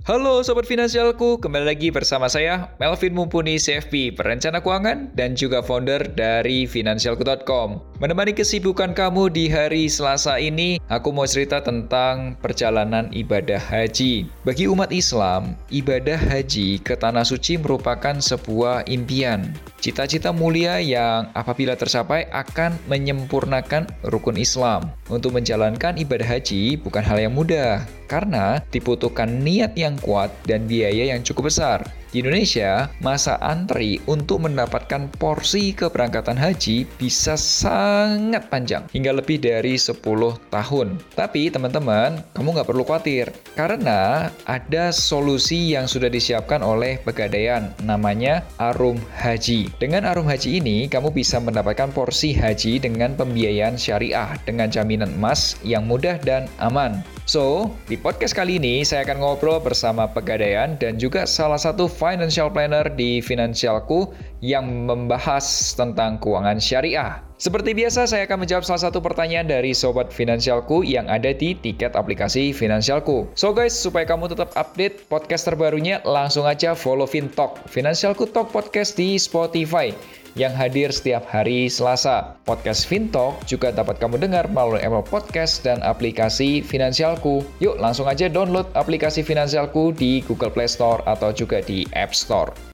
Halo Sobat Finansialku, kembali lagi bersama saya Melvin Mumpuni CFP, perencana keuangan dan juga founder dari Finansialku.com. Menemani kesibukan kamu di hari Selasa ini, aku mau cerita tentang perjalanan ibadah haji. Bagi umat Islam, ibadah haji ke Tanah Suci merupakan sebuah impian. Cita-cita mulia yang apabila tercapai akan menyempurnakan rukun Islam. Untuk menjalankan ibadah haji bukan hal yang mudah, karena dibutuhkan niat yang kuat dan biaya yang cukup besar. Di Indonesia, masa antri untuk mendapatkan porsi keberangkatan haji bisa sangat panjang, hingga lebih dari 10 tahun. Tapi teman-teman, kamu nggak perlu khawatir, karena ada solusi yang sudah disiapkan oleh Pegadaian, namanya Arum Haji. Dengan Arum Haji ini, kamu bisa mendapatkan porsi haji dengan pembiayaan syariah, dengan jaminan emas yang mudah dan aman. So, di podcast kali ini saya akan ngobrol bersama Pegadaian dan juga salah satu financial planner di Finansialku yang membahas tentang keuangan syariah. Seperti biasa, saya akan menjawab salah satu pertanyaan dari Sobat Finansialku yang ada di tiket aplikasi Finansialku. So guys, supaya kamu tetap update podcast terbarunya, langsung aja follow FinTalk, Finansialku Talk Podcast di Spotify yang hadir setiap hari Selasa. Podcast Fintalk juga dapat kamu dengar melalui Apple Podcast dan aplikasi Finansialku. Yuk langsung aja download aplikasi Finansialku di Google Play Store atau juga di App Store.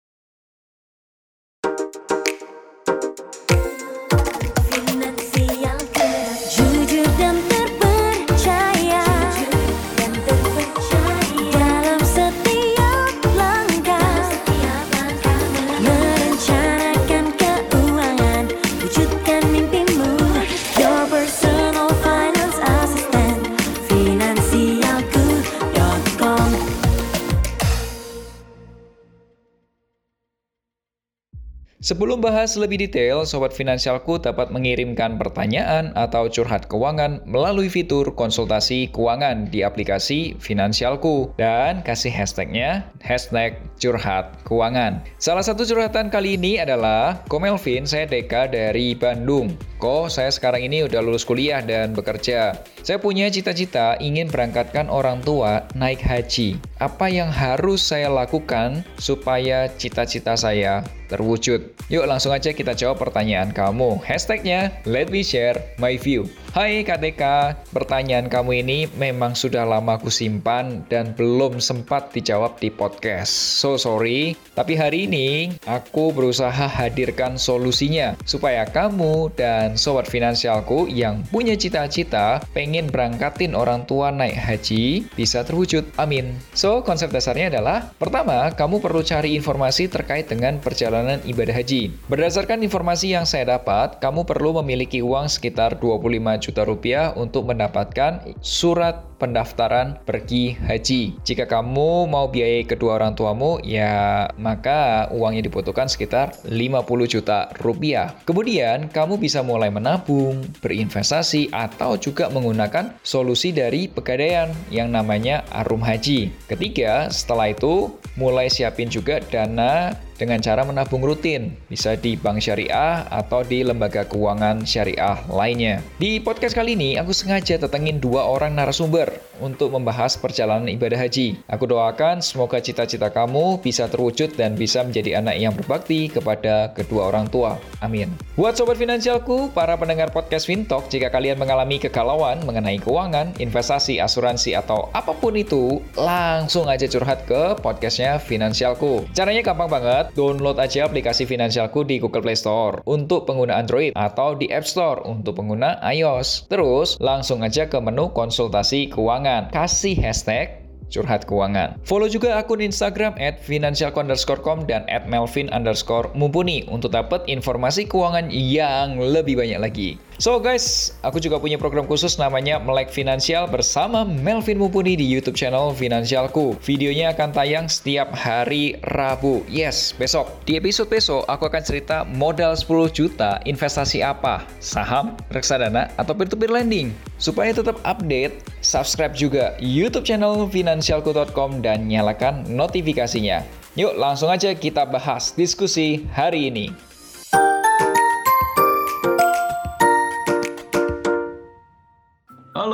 Sebelum bahas lebih detail, Sobat Finansialku dapat mengirimkan pertanyaan atau curhat keuangan melalui fitur konsultasi keuangan di aplikasi Finansialku dan kasih hashtagnya hashtag curhat keuangan. Salah satu curhatan kali ini adalah Komelvin, saya Deka dari Bandung. Ko, saya sekarang ini udah lulus kuliah dan bekerja. Saya punya cita-cita ingin berangkatkan orang tua naik haji. Apa yang harus saya lakukan supaya cita-cita saya terwujud? Yuk langsung aja kita jawab pertanyaan kamu. Hashtagnya let me share my view. Hai KTK, pertanyaan kamu ini memang sudah lama aku simpan dan belum sempat dijawab di podcast. So sorry, tapi hari ini aku berusaha hadirkan solusinya supaya kamu dan sobat finansialku yang punya cita-cita pengen berangkatin orang tua naik haji bisa terwujud. Amin. So, konsep dasarnya adalah pertama, kamu perlu cari informasi terkait dengan perjalanan ibadah haji. Berdasarkan informasi yang saya dapat, kamu perlu memiliki uang sekitar 25 juta rupiah untuk mendapatkan surat pendaftaran pergi haji. Jika kamu mau biayai kedua orang tuamu, ya maka uangnya dibutuhkan sekitar 50 juta rupiah. Kemudian, kamu bisa mulai menabung, berinvestasi, atau juga menggunakan solusi dari pegadaian yang namanya Arum Haji. Ketiga, setelah itu, mulai siapin juga dana dengan cara menabung rutin, bisa di bank syariah atau di lembaga keuangan syariah lainnya. Di podcast kali ini, aku sengaja datengin dua orang narasumber untuk membahas perjalanan ibadah haji. Aku doakan semoga cita-cita kamu bisa terwujud dan bisa menjadi anak yang berbakti kepada kedua orang tua. Amin. Buat sobat finansialku, para pendengar podcast Fintalk, jika kalian mengalami kegalauan mengenai keuangan, investasi, asuransi, atau apa pun itu, langsung aja curhat ke podcastnya Finansialku. Caranya gampang banget, download aja aplikasi Finansialku di Google Play Store untuk pengguna Android atau di App Store untuk pengguna iOS. Terus, langsung aja ke menu konsultasi keuangan. Kasih hashtag curhat keuangan. Follow juga akun Instagram at financialco_com dan at melvin underscore mumpuni untuk dapat informasi keuangan yang lebih banyak lagi. So guys, aku juga punya program khusus namanya Melek Finansial bersama Melvin Mumpuni di YouTube channel Finansialku. Videonya akan tayang setiap hari Rabu. Yes, besok. Di episode besok, aku akan cerita modal 10 juta investasi apa? Saham, reksadana, atau peer-to-peer lending? Supaya tetap update, subscribe juga YouTube channel Finansialku.com dan nyalakan notifikasinya. Yuk langsung aja kita bahas diskusi hari ini.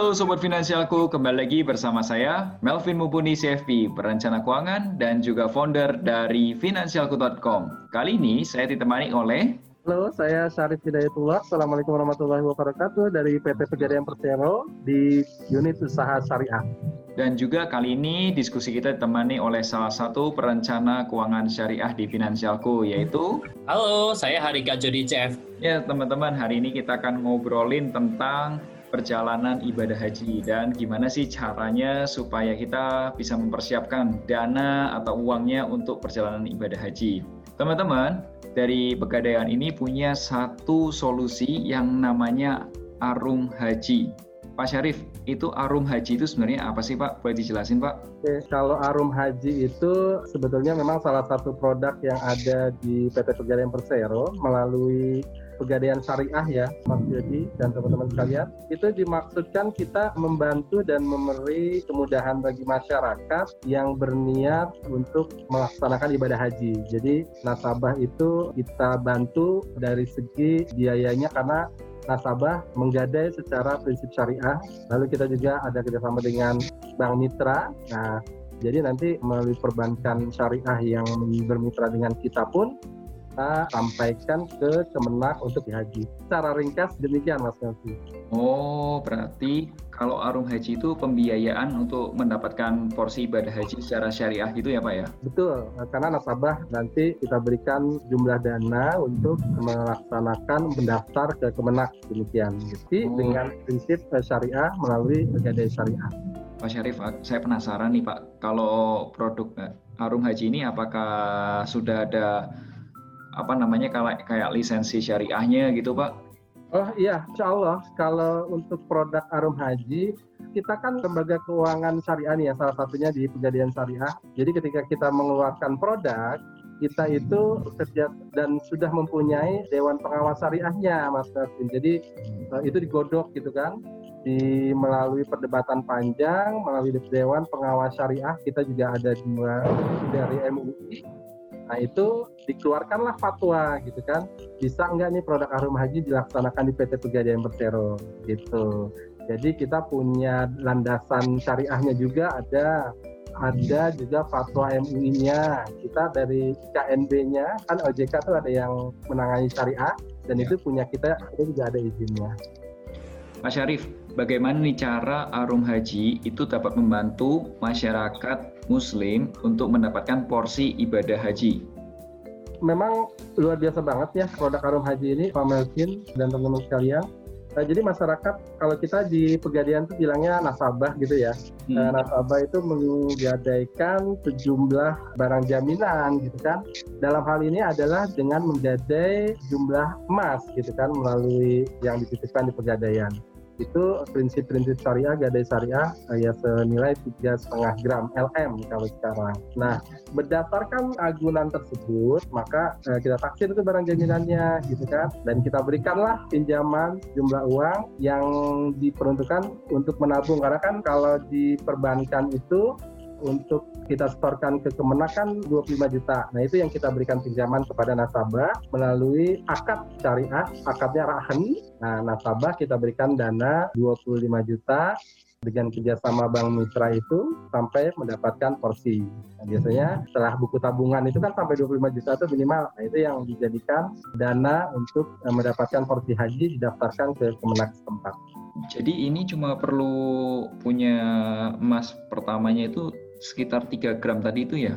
Halo Sobat Finansialku, kembali lagi bersama saya Melvin Mubuni CFP, perencana keuangan dan juga founder dari Finansialku.com. Kali ini saya ditemani oleh Halo, saya Syarif Hidayatullah. Assalamualaikum warahmatullahi wabarakatuh dari PT Pegadaian Persero di unit usaha syariah. Dan juga kali ini diskusi kita ditemani oleh salah satu perencana keuangan syariah di Finansialku, yaitu... Halo, saya Harika Jody CF. Ya, teman-teman, hari ini kita akan ngobrolin tentang perjalanan ibadah haji dan gimana sih caranya supaya kita bisa mempersiapkan dana atau uangnya untuk perjalanan ibadah haji. Teman-teman, dari Pegadaian ini punya satu solusi yang namanya Arum Haji. Pak Syarif, itu Arum Haji itu sebenarnya apa sih Pak? Boleh dijelasin Pak? Oke, kalau Arum Haji itu sebetulnya memang salah satu produk yang ada di PT Pegadaian Persero melalui pegadaian syariah ya Mas Yodi dan teman-teman sekalian. Itu dimaksudkan kita membantu dan memberi kemudahan bagi masyarakat yang berniat untuk melaksanakan ibadah haji. Jadi nasabah itu kita bantu dari segi biayanya karena nasabah menggadai secara prinsip syariah. Lalu kita juga ada kerjasama dengan bank mitra. Nah jadi nanti melalui perbankan syariah yang bermitra dengan kita pun kita sampaikan ke Kemenak untuk dihaji. Secara ringkas demikian Mas Melvi. Oh, berarti kalau Arum Haji itu pembiayaan untuk mendapatkan porsi ibadah haji secara syariah gitu ya Pak ya? Betul, karena nasabah nanti kita berikan jumlah dana untuk melaksanakan mendaftar ke Kemenak demikian. Jadi oh. dengan prinsip syariah melalui pegadaian syariah. Pak Syarif, saya penasaran nih Pak, kalau produk eh, Arum Haji ini apakah sudah ada apa namanya kayak kayak lisensi syariahnya gitu Pak? Oh iya, insya Allah kalau untuk produk Arum Haji kita kan lembaga keuangan syariah nih ya salah satunya di Pegadaian Syariah. Jadi ketika kita mengeluarkan produk kita itu kerja dan sudah mempunyai dewan pengawas syariahnya Mas Martin. Jadi eh, itu digodok gitu kan di melalui perdebatan panjang melalui dewan pengawas syariah kita juga ada dua dari MUI Nah itu dikeluarkanlah fatwa gitu kan, bisa enggak nih produk Arum Haji dilaksanakan di PT Pegadaian Persero gitu. Jadi kita punya landasan syariahnya juga ada ada juga fatwa MUI-nya. Kita dari KNB-nya kan OJK tuh ada yang menangani syariah dan ya. itu punya kita itu juga ada izinnya. Mas Syarif, bagaimana nih cara Arum Haji itu dapat membantu masyarakat Muslim untuk mendapatkan porsi ibadah haji? Memang luar biasa banget ya produk Arum Haji ini, Pak Melvin dan teman-teman sekalian. Nah, jadi masyarakat kalau kita di Pegadaian itu bilangnya nasabah gitu ya. Hmm. Nah, nasabah itu menggadaikan sejumlah barang jaminan gitu kan. Dalam hal ini adalah dengan menggadai jumlah emas gitu kan melalui yang dititipkan di Pegadaian itu prinsip-prinsip syariah gadai syariah ya senilai tiga setengah gram LM kalau sekarang. Nah berdasarkan agunan tersebut maka eh, kita taksir itu barang jaminannya gitu kan dan kita berikanlah pinjaman jumlah uang yang diperuntukkan untuk menabung karena kan kalau di perbankan itu untuk kita setorkan ke Kemenakan 25 juta. Nah itu yang kita berikan pinjaman kepada nasabah melalui akad syariah, akadnya rahan. Nah nasabah kita berikan dana 25 juta dengan kerjasama bank mitra itu sampai mendapatkan porsi. Nah, biasanya setelah buku tabungan itu kan sampai 25 juta itu minimal. Nah, itu yang dijadikan dana untuk eh, mendapatkan porsi haji didaftarkan ke Kemenak setempat. Jadi ini cuma perlu punya emas pertamanya itu sekitar 3 gram tadi itu ya?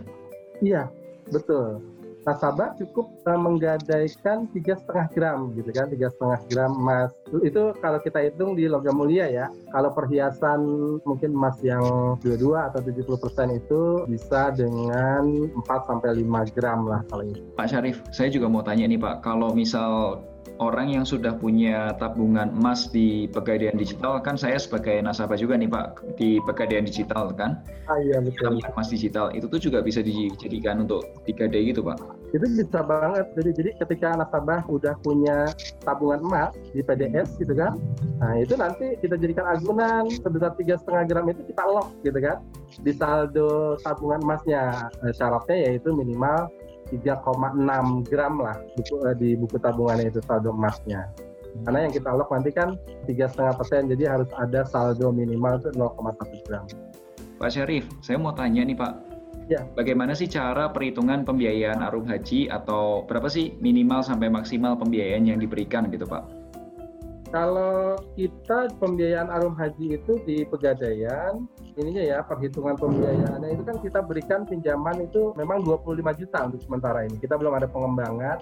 Iya, betul. Nasabah cukup uh, menggadaikan tiga setengah gram gitu kan, tiga setengah gram emas. Itu kalau kita hitung di logam mulia ya. Kalau perhiasan mungkin emas yang 22 atau 70 persen itu bisa dengan 4 sampai 5 gram lah kalau itu. Pak Syarif, saya juga mau tanya nih Pak, kalau misal orang yang sudah punya tabungan emas di Pegadaian Digital kan saya sebagai nasabah juga nih Pak di Pegadaian Digital kan. Ah iya betul. Tabungan emas digital itu tuh juga bisa dijadikan untuk digadai gitu Pak. Itu bisa banget. Jadi jadi ketika nasabah udah punya tabungan emas di PDS gitu kan. Nah, itu nanti kita jadikan agunan sebesar tiga setengah gram itu kita lock gitu kan di saldo tabungan emasnya. Eh, syaratnya yaitu minimal 3,6 gram lah buku, eh, di buku tabungannya itu saldo emasnya. Karena yang kita lock nanti kan tiga setengah persen, jadi harus ada saldo minimal itu 0,1 gram. Pak Syarif, saya mau tanya nih Pak. Ya. Bagaimana sih cara perhitungan pembiayaan arum haji atau berapa sih minimal sampai maksimal pembiayaan yang diberikan gitu Pak? Kalau kita pembiayaan arum haji itu di pegadaian, ininya ya perhitungan pembiayaannya itu kan kita berikan pinjaman itu memang 25 juta untuk sementara ini. Kita belum ada pengembangan.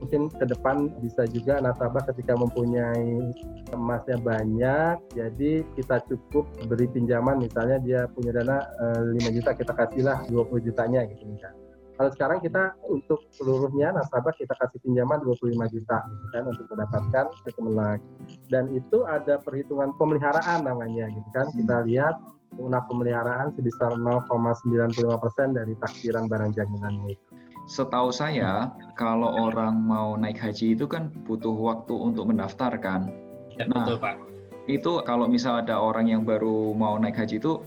Mungkin ke depan bisa juga nasabah ketika mempunyai emasnya banyak, jadi kita cukup beri pinjaman misalnya dia punya dana e, eh, 5 juta kita kasihlah 20 jutanya gitu misalnya. Kalau sekarang kita untuk seluruhnya nasabah kita kasih pinjaman 25 juta gitu kan untuk mendapatkan kemenang. Dan itu ada perhitungan pemeliharaan namanya gitu kan. Kita lihat lunak pemeliharaan sebesar 0,95 persen dari taksiran barang jaminannya itu. Setahu saya, kalau orang mau naik haji itu kan butuh waktu untuk mendaftarkan. Ya, nah, betul Pak. Itu kalau misal ada orang yang baru mau naik haji itu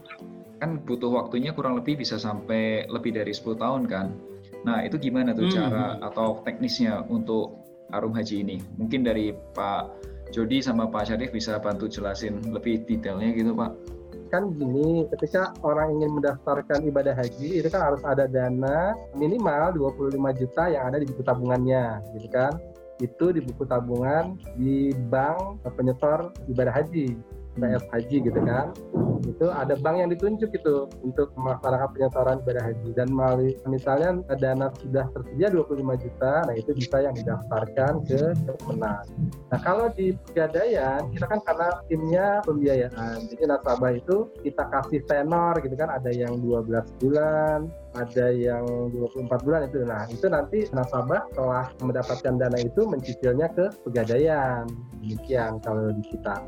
kan butuh waktunya kurang lebih bisa sampai lebih dari 10 tahun kan. Nah itu gimana tuh hmm. cara atau teknisnya untuk arum haji ini? Mungkin dari Pak Jody sama Pak Syarif bisa bantu jelasin lebih detailnya gitu Pak kan gini, ketika orang ingin mendaftarkan ibadah haji itu kan harus ada dana minimal 25 juta yang ada di buku tabungannya, gitu kan. Itu di buku tabungan di bank penyetor ibadah haji. PS haji gitu kan itu ada bank yang ditunjuk itu untuk melaksanakan penyetoran ibadah haji. Dan melalui misalnya dana sudah tersedia 25 juta nah itu bisa yang didaftarkan ke Kemenang nah kalau di pegadaian kita kan karena timnya pembiayaan. Jadi nasabah itu kita kasih tenor gitu kan ada yang 12 bulan ada yang 24 bulan itu. Nah itu nanti nasabah setelah mendapatkan dana itu mencicilnya ke pegadaian. Demikian kalau di kita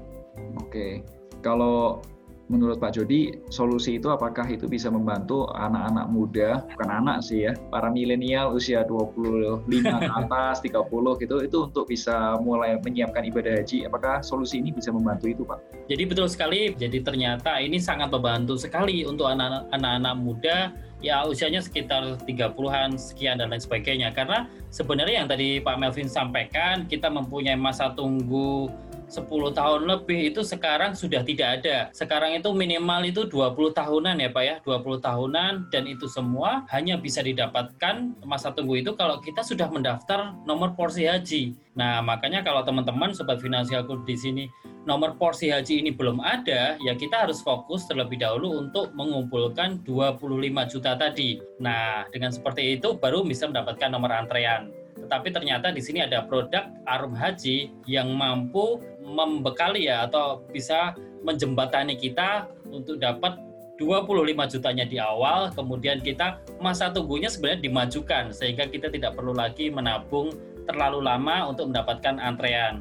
Oke, kalau menurut Pak Jody, solusi itu apakah itu bisa membantu anak-anak muda, bukan anak sih ya, para milenial usia 25 ke atas, 30 gitu, itu untuk bisa mulai menyiapkan ibadah haji, apakah solusi ini bisa membantu itu Pak? Jadi betul sekali, jadi ternyata ini sangat membantu sekali untuk anak-anak muda ya usianya sekitar 30-an sekian dan lain sebagainya. Karena sebenarnya yang tadi Pak Melvin sampaikan kita mempunyai masa tunggu 10 tahun lebih itu sekarang sudah tidak ada. Sekarang itu minimal itu 20 tahunan ya Pak ya, 20 tahunan dan itu semua hanya bisa didapatkan masa tunggu itu kalau kita sudah mendaftar nomor porsi haji. Nah, makanya kalau teman-teman sobat finansialku di sini nomor porsi haji ini belum ada, ya kita harus fokus terlebih dahulu untuk mengumpulkan 25 juta tadi. Nah, dengan seperti itu baru bisa mendapatkan nomor antrean. Tetapi ternyata di sini ada produk Arum Haji yang mampu membekali ya atau bisa menjembatani kita untuk dapat 25 jutanya di awal, kemudian kita masa tunggunya sebenarnya dimajukan sehingga kita tidak perlu lagi menabung terlalu lama untuk mendapatkan antrean.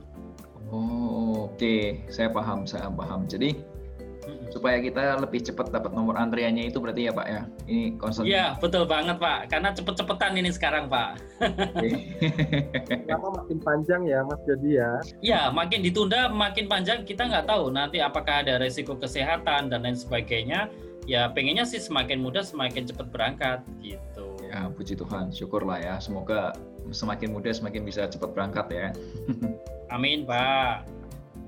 Oh, oke, okay. saya paham, saya paham. Jadi supaya kita lebih cepat dapat nomor antriannya itu berarti ya Pak ya? Ini concern. Iya betul banget Pak. Karena cepet-cepetan ini sekarang Pak. Lama makin panjang ya Mas Jody ya? Iya makin ditunda makin panjang kita nggak tahu nanti apakah ada resiko kesehatan dan lain sebagainya. Ya pengennya sih semakin mudah semakin cepat berangkat gitu. Ya puji Tuhan syukurlah ya. Semoga semakin mudah semakin bisa cepat berangkat ya. Amin Pak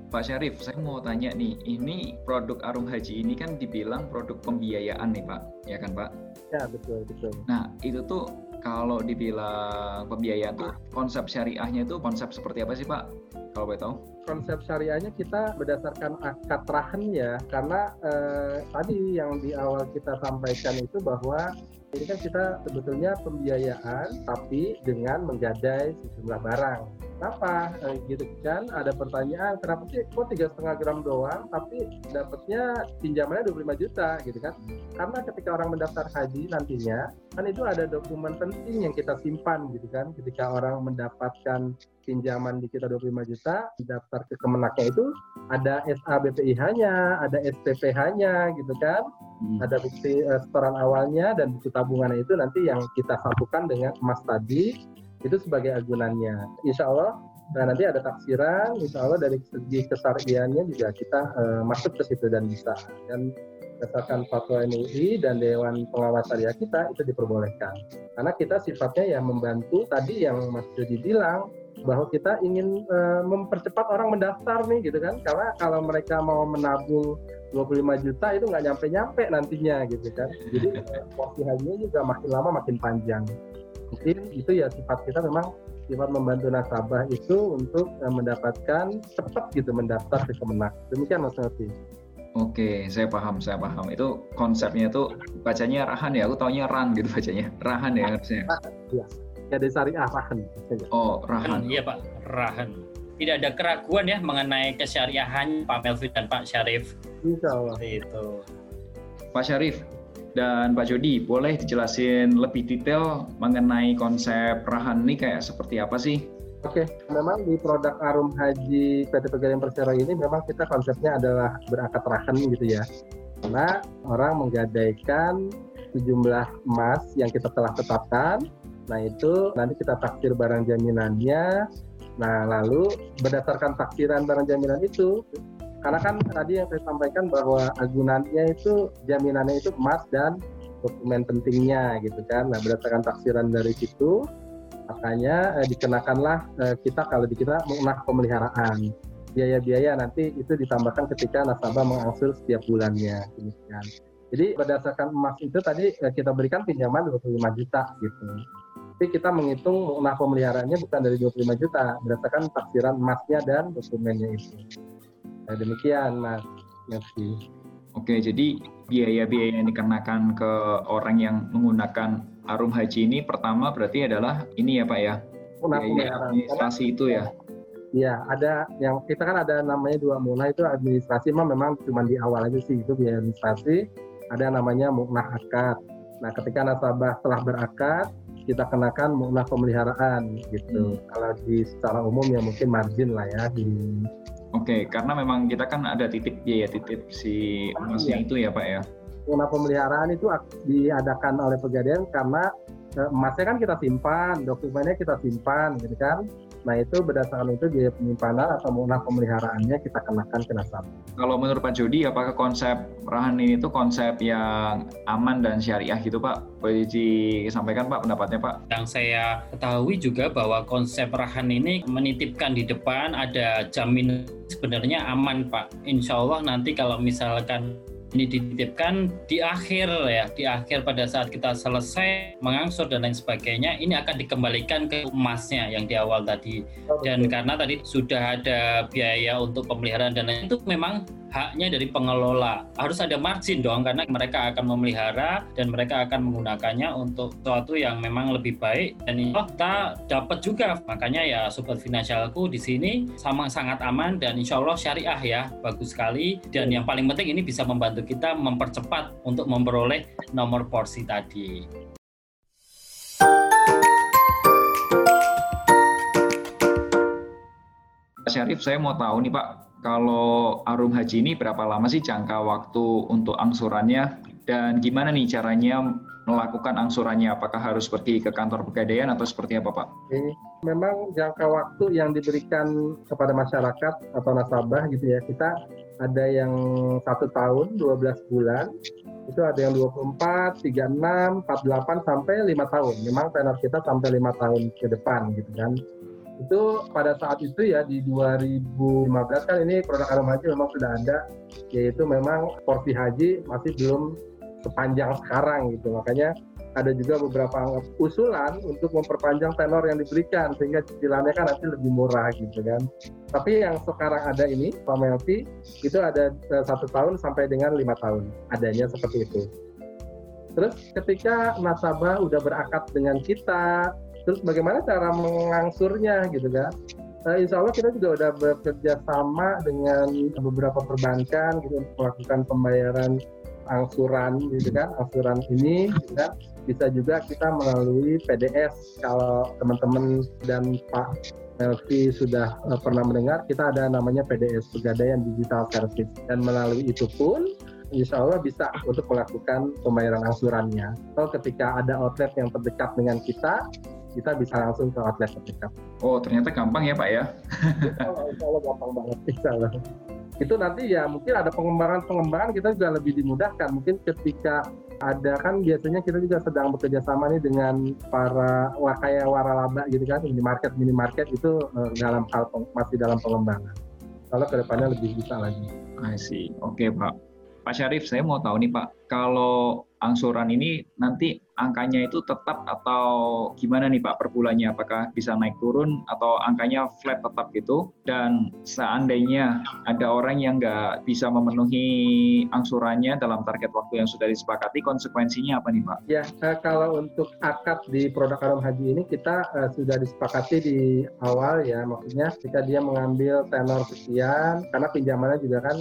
Pak Syarif, saya mau tanya nih, ini produk Arum Haji ini kan dibilang produk pembiayaan nih Pak, ya kan Pak? Ya betul betul. Nah itu tuh kalau dibilang pembiayaan tuh konsep syariahnya itu konsep seperti apa sih Pak? Kalau boleh tahu? Konsep syariahnya kita berdasarkan akad rahan ya, karena eh, tadi yang di awal kita sampaikan itu bahwa ini kan kita sebetulnya pembiayaan tapi dengan menggadai sejumlah barang Kenapa? Gitu kan? Ada pertanyaan, kenapa sih kok tiga setengah gram doang, tapi dapatnya pinjamannya 25 juta, gitu kan? Karena ketika orang mendaftar haji nantinya, kan itu ada dokumen penting yang kita simpan, gitu kan? Ketika orang mendapatkan pinjaman di kita 25 juta, daftar ke Kemenaknya itu ada SABPIH-nya, ada SPPH-nya, gitu kan? Hmm. Ada bukti uh, setoran awalnya dan buku tabungannya itu nanti yang kita satukan dengan emas tadi itu sebagai agunannya. Insya Allah nah nanti ada taksiran, insya Allah dari segi kesariannya juga kita uh, masuk ke situ dan bisa. Dan berdasarkan fatwa MUI dan Dewan Pengawas Syariah kita itu diperbolehkan. Karena kita sifatnya ya membantu tadi yang Mas Jody bilang bahwa kita ingin uh, mempercepat orang mendaftar nih gitu kan. Karena kalau mereka mau menabung 25 juta itu nggak nyampe-nyampe nantinya gitu kan. Jadi porsi hajinya juga makin lama makin panjang mungkin itu ya sifat kita memang sifat membantu nasabah itu untuk uh, mendapatkan cepat gitu mendaftar ke Kemenak. Demikian Mas Novi. Oke, saya paham, saya paham. Itu konsepnya itu bacanya Rahan ya, aku taunya Ran gitu bacanya. Rahan ya harusnya. Iya, ya dari syariah Rahan. Oh, Rahan. Iya Pak, Rahan. Tidak ada keraguan ya mengenai kesyariahan Pak Melvin dan Pak Syarif. Insya Allah. Itu. Pak Syarif, dan Pak Jody, boleh dijelasin lebih detail mengenai konsep Rahan ini kayak seperti apa sih? Oke, memang di produk Arum Haji PT Pegadaian Persero ini memang kita konsepnya adalah berakad rahan gitu ya. Karena orang menggadaikan sejumlah emas yang kita telah tetapkan, nah itu nanti kita taksir barang jaminannya, nah lalu berdasarkan taksiran barang jaminan itu, karena kan tadi yang saya sampaikan bahwa agunannya itu jaminannya itu emas dan dokumen pentingnya gitu kan. Nah berdasarkan taksiran dari situ makanya eh, dikenakanlah eh, kita kalau di kita mengenah pemeliharaan biaya-biaya nanti itu ditambahkan ketika nasabah mengangsur setiap bulannya demikian. Jadi berdasarkan emas itu tadi eh, kita berikan pinjaman 25 juta gitu. Tapi kita menghitung mengenah pemeliharaannya bukan dari 25 juta berdasarkan taksiran emasnya dan dokumennya itu. Nah, demikian Mas Merci. Oke, jadi biaya-biaya yang dikenakan ke orang yang menggunakan arum haji ini pertama berarti adalah ini ya Pak ya? Biaya administrasi itu ya? Iya, ada yang kita kan ada namanya dua muna itu administrasi mah memang cuma di awal aja sih itu biaya administrasi. Ada namanya munah akad. Nah, ketika nasabah telah berakad, kita kenakan munah pemeliharaan gitu. Hmm. Kalau di secara umum ya mungkin margin lah ya di Oke, karena memang kita kan ada titip biaya titip si emasnya iya. itu ya Pak ya. Rumah pemeliharaan itu diadakan oleh pegadaian karena eh, emasnya kan kita simpan, dokumennya kita simpan gitu kan. Nah itu berdasarkan itu biaya penyimpanan atau munah pemeliharaannya kita kenakan ke nasabah. Kalau menurut Pak Jody, apakah konsep rahan ini itu konsep yang aman dan syariah gitu Pak? Boleh disampaikan Pak pendapatnya Pak? Yang saya ketahui juga bahwa konsep rahan ini menitipkan di depan ada jaminan sebenarnya aman Pak. Insya Allah nanti kalau misalkan ini dititipkan di akhir ya, di akhir pada saat kita selesai mengangsur dan lain sebagainya, ini akan dikembalikan ke emasnya yang di awal tadi. Dan karena tadi sudah ada biaya untuk pemeliharaan dan lain itu memang haknya dari pengelola. Harus ada margin dong karena mereka akan memelihara dan mereka akan menggunakannya untuk sesuatu yang memang lebih baik dan ini kita dapat juga. Makanya ya sobat finansialku di sini sama sangat aman dan insya Allah syariah ya bagus sekali dan yang paling penting ini bisa membantu kita mempercepat untuk memperoleh nomor porsi tadi. Syarif, saya mau tahu nih Pak, kalau Arum Haji ini berapa lama sih jangka waktu untuk angsurannya dan gimana nih caranya melakukan angsurannya? Apakah harus pergi ke kantor pegadaian atau seperti apa Pak? Memang jangka waktu yang diberikan kepada masyarakat atau nasabah gitu ya kita ada yang satu tahun 12 bulan itu ada yang 24, 36, 48 sampai 5 tahun. Memang tenor kita sampai 5 tahun ke depan gitu kan itu pada saat itu ya di 2015 kan ini produk Arum Haji memang sudah ada yaitu memang porsi haji masih belum sepanjang sekarang gitu makanya ada juga beberapa usulan untuk memperpanjang tenor yang diberikan sehingga cicilannya kan nanti lebih murah gitu kan. Tapi yang sekarang ada ini Pak Melvi itu ada eh, satu tahun sampai dengan lima tahun adanya seperti itu. Terus ketika nasabah udah berakad dengan kita, terus bagaimana cara mengangsurnya gitu kan? Uh, insya Allah kita juga udah bekerja sama dengan beberapa perbankan gitu melakukan pembayaran angsuran gitu kan angsuran ini gitu kan. Bisa juga kita melalui PDS kalau teman-teman dan Pak Melvi sudah uh, pernah mendengar kita ada namanya PDS Pegadaian Digital Service. Dan melalui itu pun insya Allah bisa untuk melakukan pembayaran angsurannya. Atau ketika ada outlet yang terdekat dengan kita, kita bisa langsung ke outlet terdekat. Oh ternyata gampang ya Pak ya? insya Allah gampang banget, insya Allah itu nanti ya mungkin ada pengembangan-pengembangan kita juga lebih dimudahkan. Mungkin ketika ada kan biasanya kita juga sedang bekerja sama nih dengan para wakaya waralaba gitu kan minimarket minimarket itu uh, dalam hal masih dalam pengembangan. Kalau ke depannya lebih bisa lagi. I see. Oke okay, Pak. Pak Syarif, saya mau tahu nih Pak, kalau angsuran ini nanti angkanya itu tetap atau gimana nih Pak per bulannya? Apakah bisa naik turun atau angkanya flat tetap gitu? Dan seandainya ada orang yang nggak bisa memenuhi angsurannya dalam target waktu yang sudah disepakati, konsekuensinya apa nih Pak? Ya, eh, kalau untuk akad di produk Arum Haji ini kita eh, sudah disepakati di awal ya, maksudnya jika dia mengambil tenor sekian, karena pinjamannya juga kan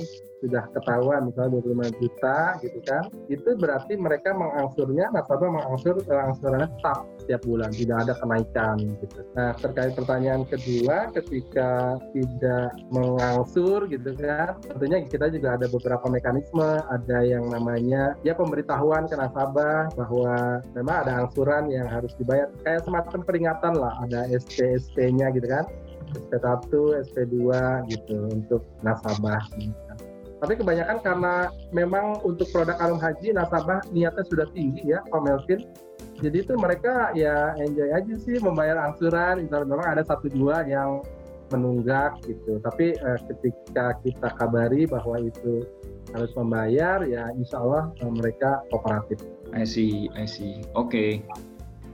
sudah ketahuan misalnya 25 juta gitu kan itu berarti mereka mengangsurnya nasabah mengangsur eh, angsurannya tetap setiap bulan tidak ada kenaikan gitu. Nah terkait pertanyaan kedua ketika tidak mengangsur gitu kan tentunya kita juga ada beberapa mekanisme. Ada yang namanya ya pemberitahuan ke nasabah bahwa memang ada angsuran yang harus dibayar. Kayak semacam peringatan lah ada SP SP-nya gitu kan. SP1, SP2 gitu untuk nasabah. Tapi kebanyakan karena memang untuk produk Arum Haji nasabah niatnya sudah tinggi ya, Pak Melvin. Jadi itu mereka ya enjoy aja sih membayar angsuran. Memang ada satu dua yang menunggak gitu. Tapi eh, ketika kita kabari bahwa itu harus membayar, ya insya Allah eh, mereka kooperatif. I see, I see. Oke. Okay.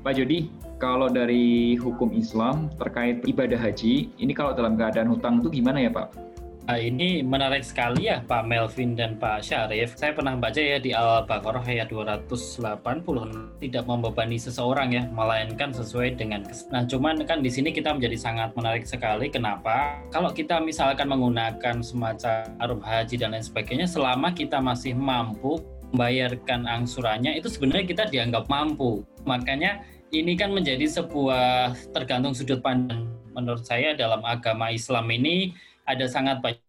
Pak Jody, kalau dari hukum Islam terkait ibadah haji, ini kalau dalam keadaan hutang itu gimana ya Pak? Nah, ini menarik sekali ya Pak Melvin dan Pak Syarif. Saya pernah baca ya di Al-Baqarah ayat 280 tidak membebani seseorang ya, melainkan sesuai dengan Nah, cuman kan di sini kita menjadi sangat menarik sekali. Kenapa? Kalau kita misalkan menggunakan semacam arum haji dan lain sebagainya, selama kita masih mampu membayarkan angsurannya, itu sebenarnya kita dianggap mampu. Makanya ini kan menjadi sebuah tergantung sudut pandang menurut saya dalam agama Islam ini ada sangat banyak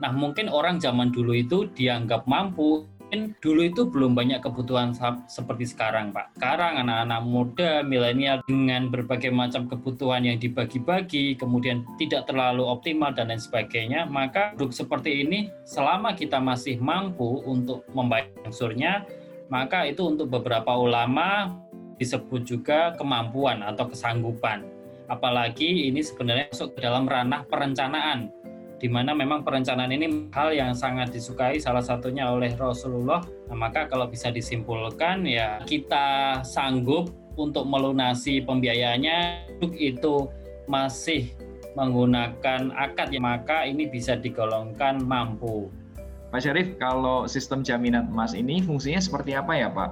Nah, mungkin orang zaman dulu itu dianggap mampu. Mungkin dulu itu belum banyak kebutuhan seperti sekarang, Pak. Sekarang anak-anak muda, milenial dengan berbagai macam kebutuhan yang dibagi-bagi, kemudian tidak terlalu optimal dan lain sebagainya, maka produk seperti ini selama kita masih mampu untuk membayar unsurnya, maka itu untuk beberapa ulama disebut juga kemampuan atau kesanggupan. Apalagi ini sebenarnya masuk ke dalam ranah perencanaan di mana memang perencanaan ini hal yang sangat disukai salah satunya oleh Rasulullah. Nah, maka kalau bisa disimpulkan ya kita sanggup untuk melunasi pembiayaannya itu masih menggunakan akad ya maka ini bisa digolongkan mampu. Pak Syarif, kalau sistem jaminan emas ini fungsinya seperti apa ya Pak?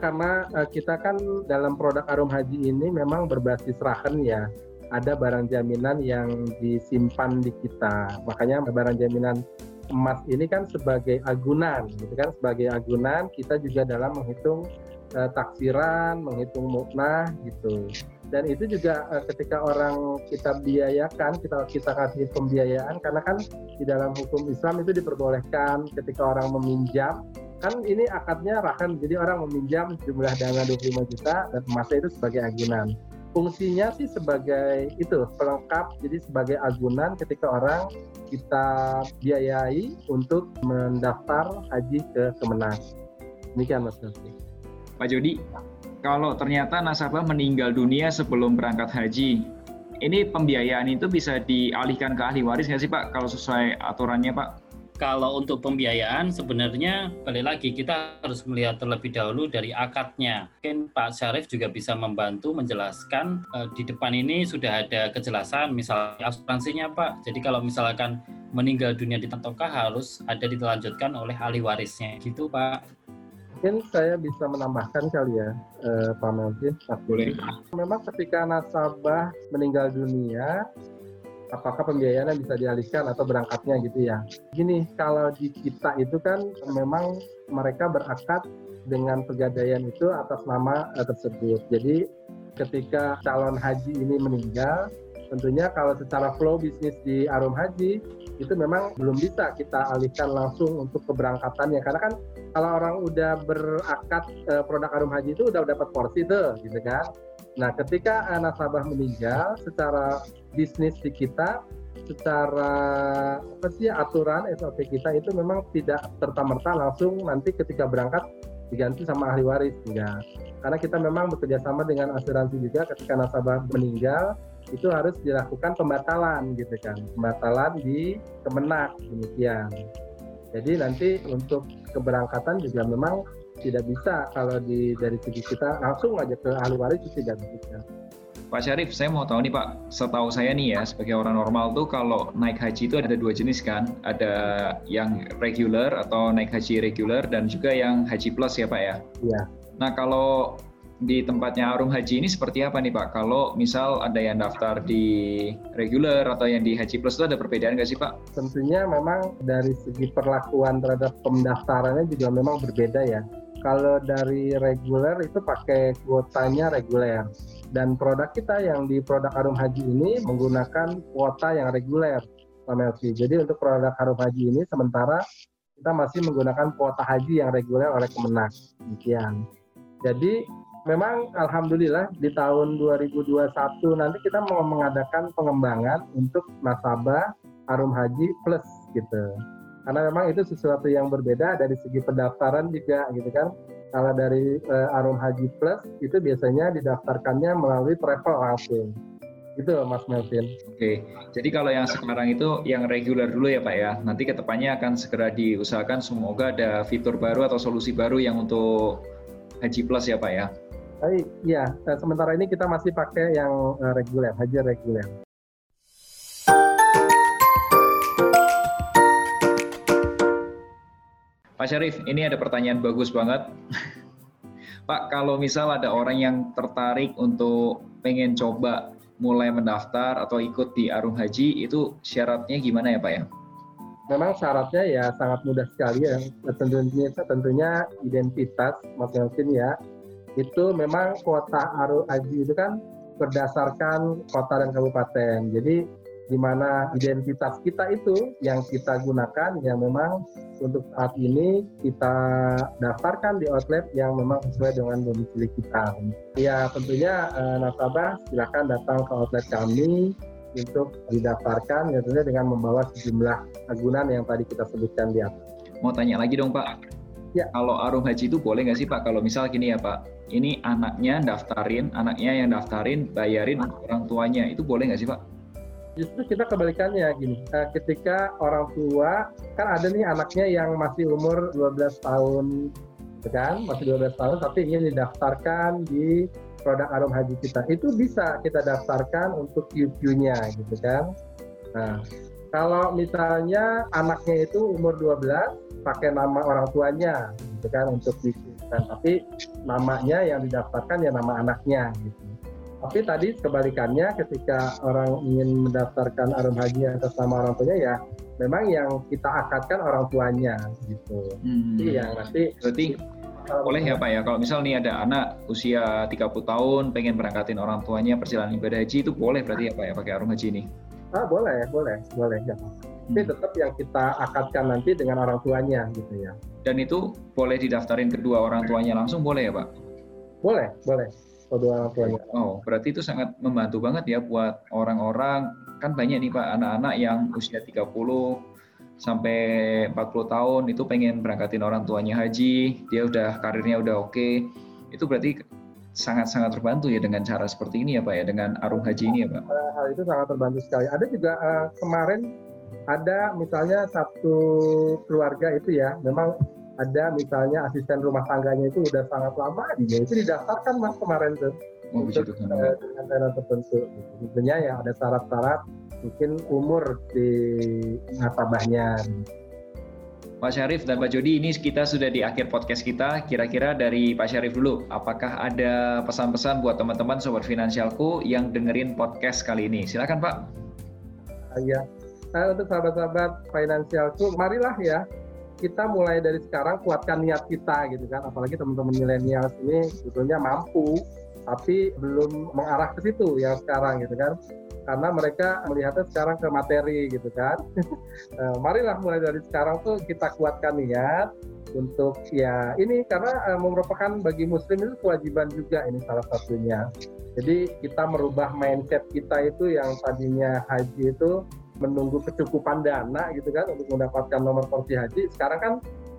Karena uh, kita kan dalam produk Arum Haji ini memang berbasis rahen ya ada barang jaminan yang disimpan di kita. Makanya barang jaminan emas ini kan sebagai agunan, gitu kan? Sebagai agunan kita juga dalam menghitung uh, taksiran, menghitung muknah gitu. Dan itu juga uh, ketika orang kita biayakan, kita kita kasih pembiayaan karena kan di dalam hukum Islam itu diperbolehkan ketika orang meminjam kan ini akadnya rakan jadi orang meminjam jumlah dana 25 juta dan emasnya itu sebagai agunan fungsinya sih sebagai itu pelengkap jadi sebagai agunan ketika orang kita biayai untuk mendaftar haji ke Kemenang. Demikian Mas Nasi. Pak Jody, kalau ternyata nasabah meninggal dunia sebelum berangkat haji, ini pembiayaan itu bisa dialihkan ke ahli waris nggak sih Pak kalau sesuai aturannya Pak? Kalau untuk pembiayaan sebenarnya balik lagi kita harus melihat terlebih dahulu dari akadnya. Mungkin Pak Syarif juga bisa membantu menjelaskan eh, di depan ini sudah ada kejelasan misalnya asuransinya Pak. Jadi kalau misalkan meninggal dunia di Tantokah harus ada dilanjutkan oleh ahli warisnya gitu Pak. Mungkin saya bisa menambahkan kali ya eh, Pak Melvin. Boleh. Memang ketika nasabah meninggal dunia apakah pembiayaannya bisa dialihkan atau berangkatnya gitu ya. Gini, kalau di kita itu kan memang mereka berakad dengan pegadaian itu atas nama uh, tersebut. Jadi ketika calon haji ini meninggal, tentunya kalau secara flow bisnis di Arum Haji itu memang belum bisa kita alihkan langsung untuk keberangkatannya karena kan kalau orang udah berakad uh, produk Arum Haji itu udah dapat porsi tuh gitu kan Nah, ketika nasabah meninggal, secara bisnis di kita, secara apa sih aturan SOP kita itu memang tidak serta merta langsung nanti ketika berangkat diganti sama ahli waris enggak. Karena kita memang bekerja sama dengan asuransi juga ketika nasabah meninggal itu harus dilakukan pembatalan gitu kan, pembatalan di kemenak demikian. Jadi nanti untuk keberangkatan juga memang tidak bisa kalau di dari segi kita langsung aja ke ahli waris itu tidak bisa. Pak Syarif, saya mau tahu nih Pak, setahu saya nih ya, sebagai orang normal tuh kalau naik haji itu ada dua jenis kan, ada yang regular atau naik haji regular dan juga yang haji plus ya Pak ya? Iya. Nah kalau di tempatnya Arum Haji ini seperti apa nih Pak? Kalau misal ada yang daftar di regular atau yang di Haji Plus itu ada perbedaan nggak sih Pak? Tentunya memang dari segi perlakuan terhadap pendaftarannya juga memang berbeda ya kalau dari reguler itu pakai kuotanya reguler dan produk kita yang di produk Harum Haji ini menggunakan kuota yang reguler Melvi. Jadi untuk produk Harum Haji ini sementara kita masih menggunakan kuota haji yang reguler oleh Kemenak. Demikian. Jadi memang alhamdulillah di tahun 2021 nanti kita mau mengadakan pengembangan untuk nasabah Harum Haji Plus gitu karena memang itu sesuatu yang berbeda dari segi pendaftaran juga gitu kan kalau dari uh, Arum Haji Plus itu biasanya didaftarkannya melalui travel langsung gitu Mas Melvin. Oke, jadi kalau yang sekarang itu yang reguler dulu ya Pak ya. Nanti ke depannya akan segera diusahakan semoga ada fitur baru atau solusi baru yang untuk Haji Plus ya Pak ya. Iya, eh, sementara ini kita masih pakai yang eh, reguler, haji reguler. Pak Syarif, ini ada pertanyaan bagus banget. Pak, kalau misal ada orang yang tertarik untuk pengen coba mulai mendaftar atau ikut di Arum Haji, itu syaratnya gimana ya Pak ya? Memang syaratnya ya sangat mudah sekali ya. Tentunya, tentunya identitas Mas ya. Itu memang kuota Arum Haji itu kan berdasarkan kota dan kabupaten. Jadi di mana identitas kita itu yang kita gunakan yang memang untuk saat ini kita daftarkan di outlet yang memang sesuai dengan domisili kita. Ya tentunya eh, nasabah silakan datang ke outlet kami untuk didaftarkan ya tentunya dengan membawa sejumlah agunan yang tadi kita sebutkan di atas. Mau tanya lagi dong Pak. Ya. Kalau Arum Haji itu boleh nggak sih Pak? Kalau misal gini ya Pak, ini anaknya daftarin, anaknya yang daftarin, bayarin orang tuanya, itu boleh nggak sih Pak? Justru kita kebalikannya gini uh, ketika orang tua kan ada nih anaknya yang masih umur 12 tahun gitu kan? Masih 12 tahun tapi ingin didaftarkan di produk Arum Haji kita. Itu bisa kita daftarkan untuk QQ-nya gitu kan? Nah kalau misalnya anaknya itu umur 12 pakai nama orang tuanya gitu kan untuk kan tapi namanya yang didaftarkan ya nama anaknya gitu tapi tadi kebalikannya ketika orang ingin mendaftarkan arum haji atas nama orang tuanya ya memang yang kita akadkan orang tuanya gitu. Hmm. Jadi yang nanti berarti boleh ya Pak ya kalau misal nih ada anak usia 30 tahun pengen berangkatin orang tuanya perjalanan ibadah haji itu boleh berarti ya Pak ya pakai arum haji ini? Ah boleh, boleh, boleh ya. Tapi hmm. tetap yang kita akadkan nanti dengan orang tuanya gitu ya. Dan itu boleh didaftarin kedua orang tuanya langsung boleh ya Pak? Boleh, boleh kedua orang tuanya. Oh, berarti itu sangat membantu banget ya buat orang-orang kan banyak nih Pak anak-anak yang usia 30 sampai 40 tahun itu pengen berangkatin orang tuanya haji, dia udah karirnya udah oke. Okay. Itu berarti sangat-sangat terbantu ya dengan cara seperti ini ya Pak ya dengan arung haji ini ya Pak. Eh, hal itu sangat terbantu sekali. Ada juga uh, kemarin ada misalnya satu keluarga itu ya memang ada misalnya asisten rumah tangganya itu udah sangat lama dia itu didaftarkan mas kemarin tuh oh, untuk uh, dengan dana tertentu. Tentunya ya ada syarat-syarat mungkin umur di nasabahnya. Pak Syarif dan Pak Jody, ini kita sudah di akhir podcast kita. Kira-kira dari Pak Syarif dulu, apakah ada pesan-pesan buat teman-teman Sobat Finansialku yang dengerin podcast kali ini? Silakan Pak. Iya. Nah, untuk sahabat-sahabat finansialku, marilah ya kita mulai dari sekarang kuatkan niat kita gitu kan. Apalagi teman-teman milenial ini sebetulnya mampu, tapi belum mengarah ke situ yang sekarang gitu kan. Karena mereka melihatnya sekarang ke materi gitu kan. Eh, marilah mulai dari sekarang tuh kita kuatkan niat untuk ya ini karena uh, merupakan bagi muslim itu kewajiban juga ini salah satunya. Jadi kita merubah mindset kita itu yang tadinya haji itu menunggu kecukupan dana gitu kan untuk mendapatkan nomor porsi haji. Sekarang kan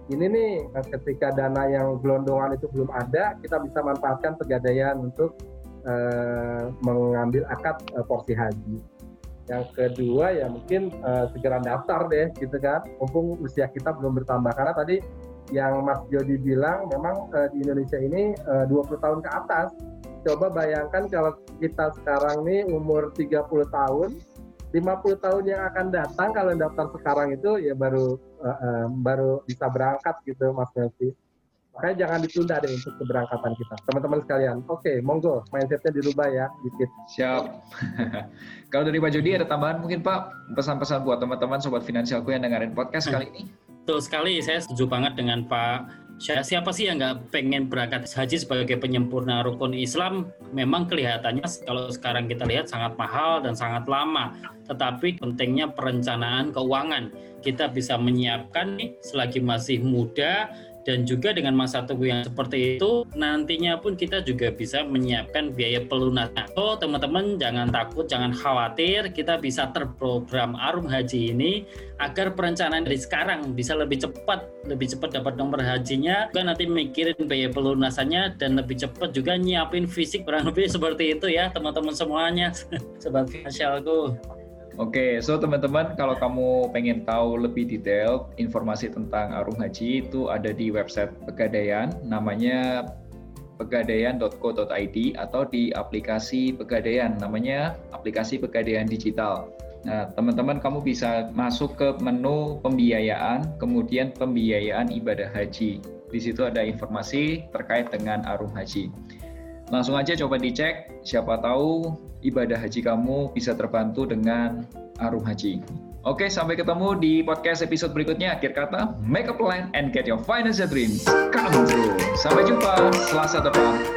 ini nih ketika dana yang gelondongan itu belum ada, kita bisa manfaatkan pegadaian untuk uh, mengambil akad uh, porsi haji. Yang kedua ya mungkin uh, segera daftar deh gitu kan, mumpung usia kita belum bertambah karena tadi yang Mas Jody bilang memang uh, di Indonesia ini uh, 20 tahun ke atas. Coba bayangkan kalau kita sekarang nih umur 30 tahun 50 tahun yang akan datang kalau daftar sekarang itu ya baru uh, uh, baru bisa berangkat gitu Mas Melvi. Makanya jangan ditunda deh untuk keberangkatan kita. Teman-teman sekalian, oke, okay, monggo mindsetnya dirubah ya dikit. Siap. kalau dari Pak Jody ada tambahan mungkin Pak pesan-pesan buat teman-teman sobat finansialku yang dengerin podcast kali ini? Betul sekali, saya setuju banget dengan Pak siapa sih yang nggak pengen berangkat haji sebagai penyempurna rukun Islam? Memang kelihatannya kalau sekarang kita lihat sangat mahal dan sangat lama. Tetapi pentingnya perencanaan keuangan. Kita bisa menyiapkan nih selagi masih muda dan juga dengan masa tunggu yang seperti itu nantinya pun kita juga bisa menyiapkan biaya pelunasan. So teman-teman jangan takut, jangan khawatir, kita bisa terprogram Arum Haji ini agar perencanaan dari sekarang bisa lebih cepat, lebih cepat dapat nomor hajinya, juga nanti mikirin biaya pelunasannya dan lebih cepat juga nyiapin fisik kurang lebih seperti itu ya teman-teman semuanya, sobat finansialku. Oke, okay, so teman-teman kalau kamu pengen tahu lebih detail informasi tentang Arum Haji itu ada di website Pegadaian namanya pegadaian.co.id atau di aplikasi Pegadaian namanya aplikasi Pegadaian Digital. Nah, teman-teman kamu bisa masuk ke menu pembiayaan, kemudian pembiayaan ibadah haji. Di situ ada informasi terkait dengan Arum Haji. Langsung aja coba dicek, siapa tahu ibadah haji kamu bisa terbantu dengan Arum Haji. Oke, sampai ketemu di podcast episode berikutnya. Akhir kata, make a plan and get your financial dreams come true. Sampai jumpa Selasa depan.